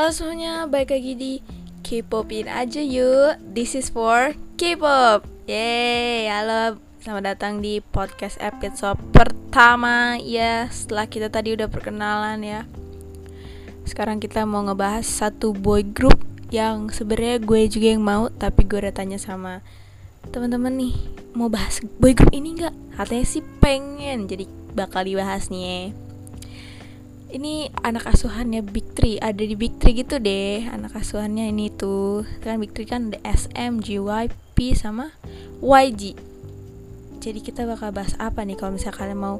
Halo semuanya, balik lagi di K-popin aja yuk. This is for K-pop. Yeay, halo. Selamat datang di podcast episode pertama. Ya, setelah kita tadi udah perkenalan ya. Sekarang kita mau ngebahas satu boy group Yang sebenarnya gue juga yang mau Tapi gue udah tanya sama teman-teman nih Mau bahas boy group ini nggak? Katanya sih pengen Jadi bakal dibahas nih. ya ini anak asuhannya Big Three. Ada di Big Three gitu deh anak asuhannya ini tuh. Kan Big Three kan ada SM, JYP sama YG jadi kita bakal bahas apa nih kalau misalnya kalian mau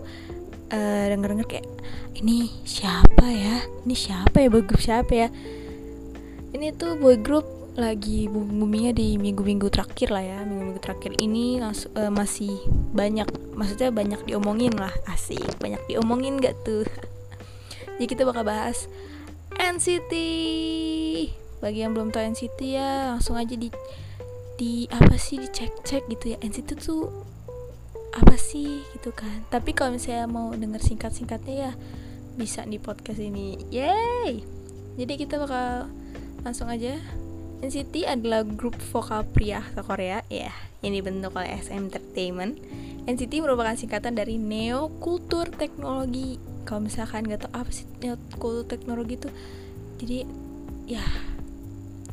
uh, denger-denger kayak ini siapa ya? Ini siapa ya? Boy group siapa ya? Ini tuh boy group lagi boomingnya di minggu-minggu terakhir lah ya. Minggu-minggu terakhir ini langsung, uh, masih banyak maksudnya banyak diomongin lah. Asik banyak diomongin gak tuh jadi kita bakal bahas NCT. Bagi yang belum tahu NCT ya, langsung aja di di apa sih dicek-cek gitu ya. NCT tuh apa sih gitu kan. Tapi kalau misalnya mau denger singkat-singkatnya ya bisa di podcast ini. Yay! Jadi kita bakal langsung aja NCT adalah grup vokal pria asal Korea ya yang dibentuk oleh SM Entertainment. NCT merupakan singkatan dari Neo Kultur Teknologi kalau misalkan nggak tahu apa sih kultur teknologi itu jadi ya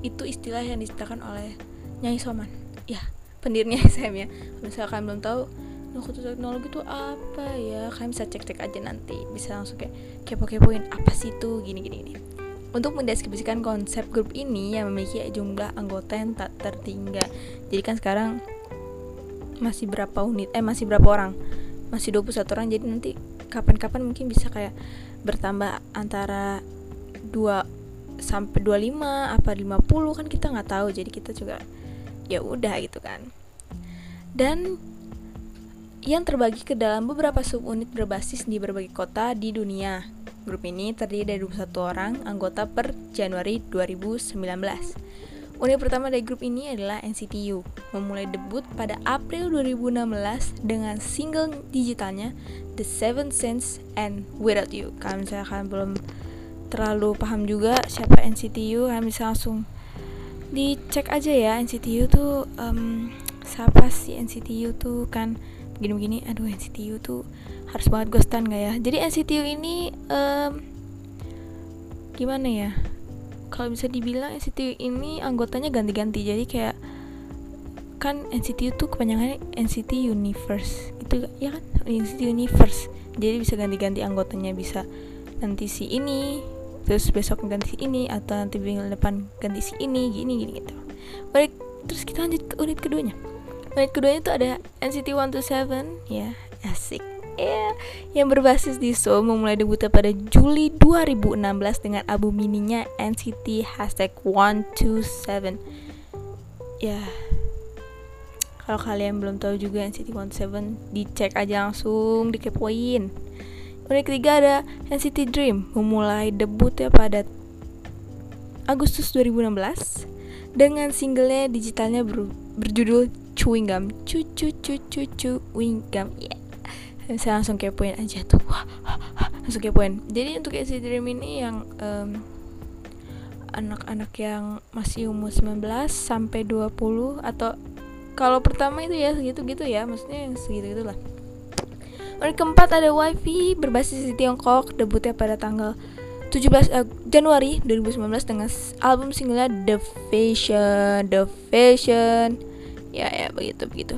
itu istilah yang disediakan oleh Nyai Soman. Ya pendirinya SM ya. Kalau misalkan belum tahu kultur teknologi itu apa ya? Kalian bisa cek-cek aja nanti. Bisa langsung kayak kepo-kepoin apa sih itu gini-gini ini untuk mendeskripsikan konsep grup ini yang memiliki jumlah anggota yang tak tertinggal. Jadi kan sekarang masih berapa unit eh masih berapa orang? Masih 21 orang. Jadi nanti kapan-kapan mungkin bisa kayak bertambah antara 2 sampai 25 apa 50 kan kita nggak tahu jadi kita juga ya udah gitu kan dan yang terbagi ke dalam beberapa subunit berbasis di berbagai kota di dunia. Grup ini terdiri dari 21 orang anggota per Januari 2019. Unit pertama dari grup ini adalah NCTU, memulai debut pada April 2016 dengan single digitalnya The Seven Sense and Without You. Kalau misalnya kalian belum terlalu paham juga siapa NCTU, kalian bisa langsung dicek aja ya NCTU tuh um, siapa sih NCTU tuh kan begini-begini. Aduh NCTU tuh harus banget gue stand gak ya? Jadi NCTU ini um, gimana ya? Kalau bisa dibilang NCT ini anggotanya ganti-ganti. Jadi kayak kan NCT itu kepanjangannya NCT Universe. Itu ya kan? NCT Universe. Jadi bisa ganti-ganti anggotanya. Bisa nanti si ini terus besok ganti si ini atau nanti minggu depan ganti si ini gini gini gitu. Baik, terus kita lanjut ke unit keduanya. Unit keduanya itu ada NCT 127 ya asik yeah, yang berbasis di Seoul memulai debutnya pada Juli 2016 dengan album mininya NCT Hashtag 127 ya kalau kalian belum tahu juga NCT 127 dicek aja langsung dikepoin. Unit ketiga ada NCT Dream memulai debutnya pada Agustus 2016 dengan singlenya digitalnya ber, berjudul Chewing Gum. Cucu cucu Chewing Gum. Yeah saya langsung kepoin aja tuh. Wah, langsung kepoin. Jadi untuk NCT Dream ini yang um, anak-anak yang masih umur 19 sampai 20 atau kalau pertama itu ya segitu gitu ya maksudnya yang segitu gitulah Orang keempat ada Wifi berbasis di Tiongkok debutnya pada tanggal 17 uh, Januari 2019 dengan album singlenya The Fashion The Fashion. Ya ya begitu begitu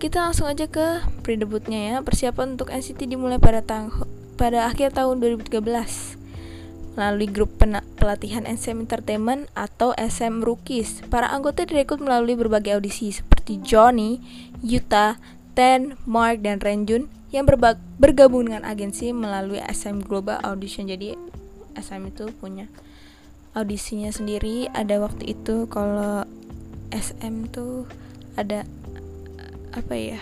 kita langsung aja ke pre-debutnya ya. Persiapan untuk NCT dimulai pada tang pada akhir tahun 2013 melalui grup pelatihan SM Entertainment atau SM Rookies. Para anggota direkrut melalui berbagai audisi seperti Johnny, Yuta, Ten, Mark, dan Renjun yang bergabung dengan agensi melalui SM Global Audition. Jadi SM itu punya audisinya sendiri. Ada waktu itu kalau SM tuh ada apa ya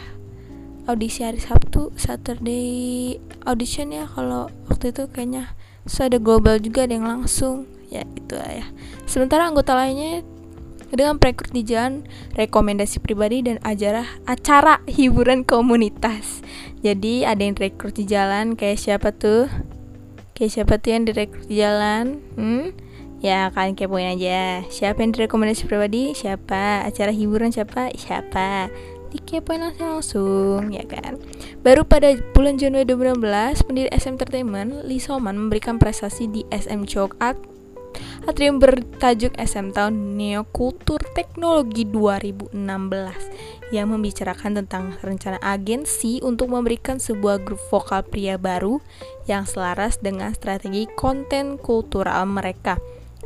audisi hari Sabtu Saturday audition ya kalau waktu itu kayaknya so ada global juga ada yang langsung ya itu lah ya sementara anggota lainnya dengan perekrut di jalan rekomendasi pribadi dan acara acara hiburan komunitas jadi ada yang rekrut di jalan kayak siapa tuh kayak siapa tuh yang direkrut di jalan hmm? Ya kalian kepoin aja Siapa yang direkomendasi pribadi? Siapa? Acara hiburan siapa? Siapa? Dikepoin langsung, ya kan? Baru pada bulan Januari 2016 Pendiri SM Entertainment Lee Soman memberikan prestasi di SM Choke Atrium bertajuk SM Tahun Neokultur Teknologi 2016 yang membicarakan tentang rencana agensi untuk memberikan sebuah grup vokal pria baru yang selaras dengan strategi konten kultural mereka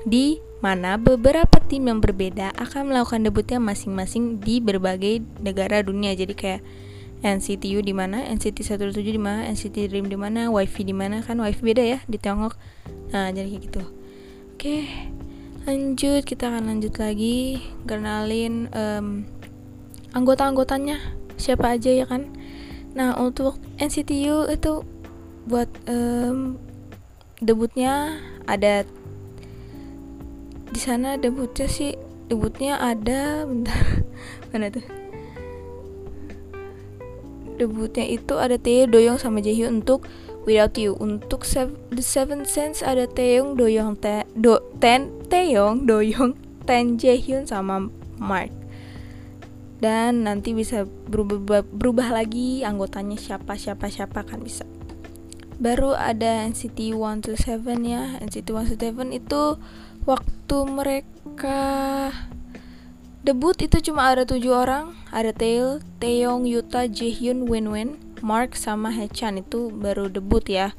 di mana beberapa tim yang berbeda akan melakukan debutnya masing-masing di berbagai negara dunia jadi kayak NCTU di mana, NCT 127 di mana, NCT Dream di mana, WiFi di mana kan WiFi beda ya di Tiongkok. Nah, jadi kayak gitu. Oke. Lanjut, kita akan lanjut lagi kenalin um, anggota-anggotanya siapa aja ya kan nah untuk NCTU itu buat um, debutnya ada di sana debutnya sih. Debutnya ada bentar. Mana tuh? Debutnya itu ada Tae Doyong sama Jaehyun untuk Without You. Untuk sev The Seven Sense ada Taeyong Doyong Te Do Ten Taeyong Doyong Ten Jaehyun sama Mark. Dan nanti bisa berubah berubah lagi anggotanya siapa siapa siapa kan bisa. Baru ada NCT 127 ya. NCT 127 itu waktu mereka debut itu cuma ada tujuh orang. Ada Tail, Taeyong, Yuta, Jaehyun, Winwin, Mark sama Hechan itu baru debut ya.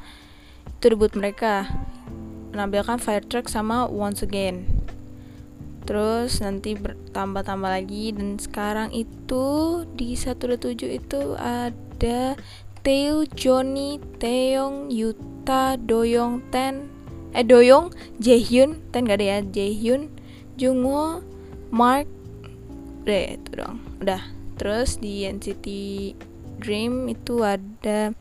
Itu debut mereka. Menampilkan Fire Truck sama Once Again. Terus nanti bertambah-tambah lagi. Dan sekarang itu di 127 itu ada Teo, Johnny, Taeyong, Yuta, Doyong, Ten eh Doyong, Jaehyun, Ten gak ada ya, Jaehyun, Jungwoo, Mark deh itu dong udah. Terus di NCT Dream itu ada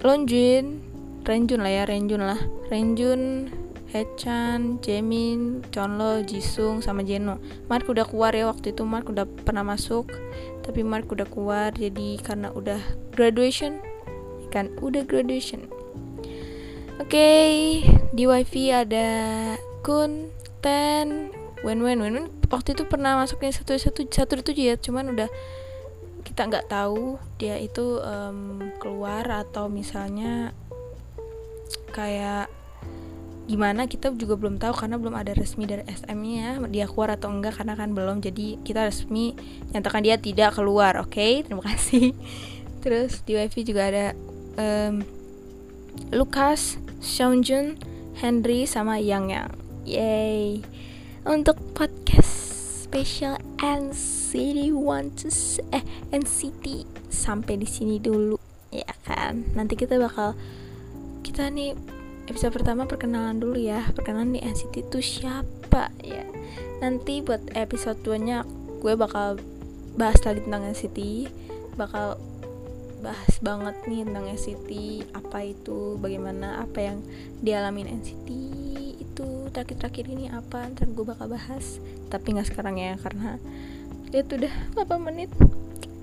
Lonjun Renjun lah ya Renjun lah. Renjun Hechan, Jamin, Chonlo, Jisung, sama Jeno. Mark udah keluar ya waktu itu. Mark udah pernah masuk, tapi Mark udah keluar. Jadi karena udah graduation, kan? Udah graduation. Oke, okay, di wifi ada Kun, Ten, Wen Wen. Wen Wen waktu itu pernah masuknya satu satu satu tujuh ya, cuman udah kita nggak tahu dia itu um, keluar atau misalnya kayak gimana kita juga belum tahu karena belum ada resmi dari SM-nya dia keluar atau enggak karena kan belum. Jadi kita resmi nyatakan dia tidak keluar oke? Okay? terima kasih. Terus di wifi juga ada um, Lucas, Seonjun, Henry sama Yang Yang. Yay. Untuk podcast special NCT one to eh NCT sampai di sini dulu ya kan? Nanti kita bakal kita nih episode pertama perkenalan dulu ya. Perkenalan di NCT itu siapa ya? Nanti buat episode 2 nya gue bakal bahas lagi tentang NCT bakal bahas banget nih tentang NCT apa itu bagaimana apa yang dialami NCT itu terakhir-terakhir ini apa ntar gue bakal bahas. Tapi nggak sekarang ya karena itu udah 8 menit.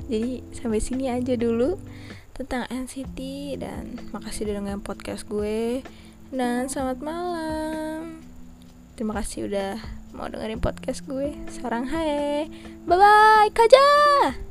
Jadi sampai sini aja dulu tentang NCT dan makasih udah dengan podcast gue. Dan selamat malam. Terima kasih udah mau dengerin podcast gue. Sarang hai bye bye kaja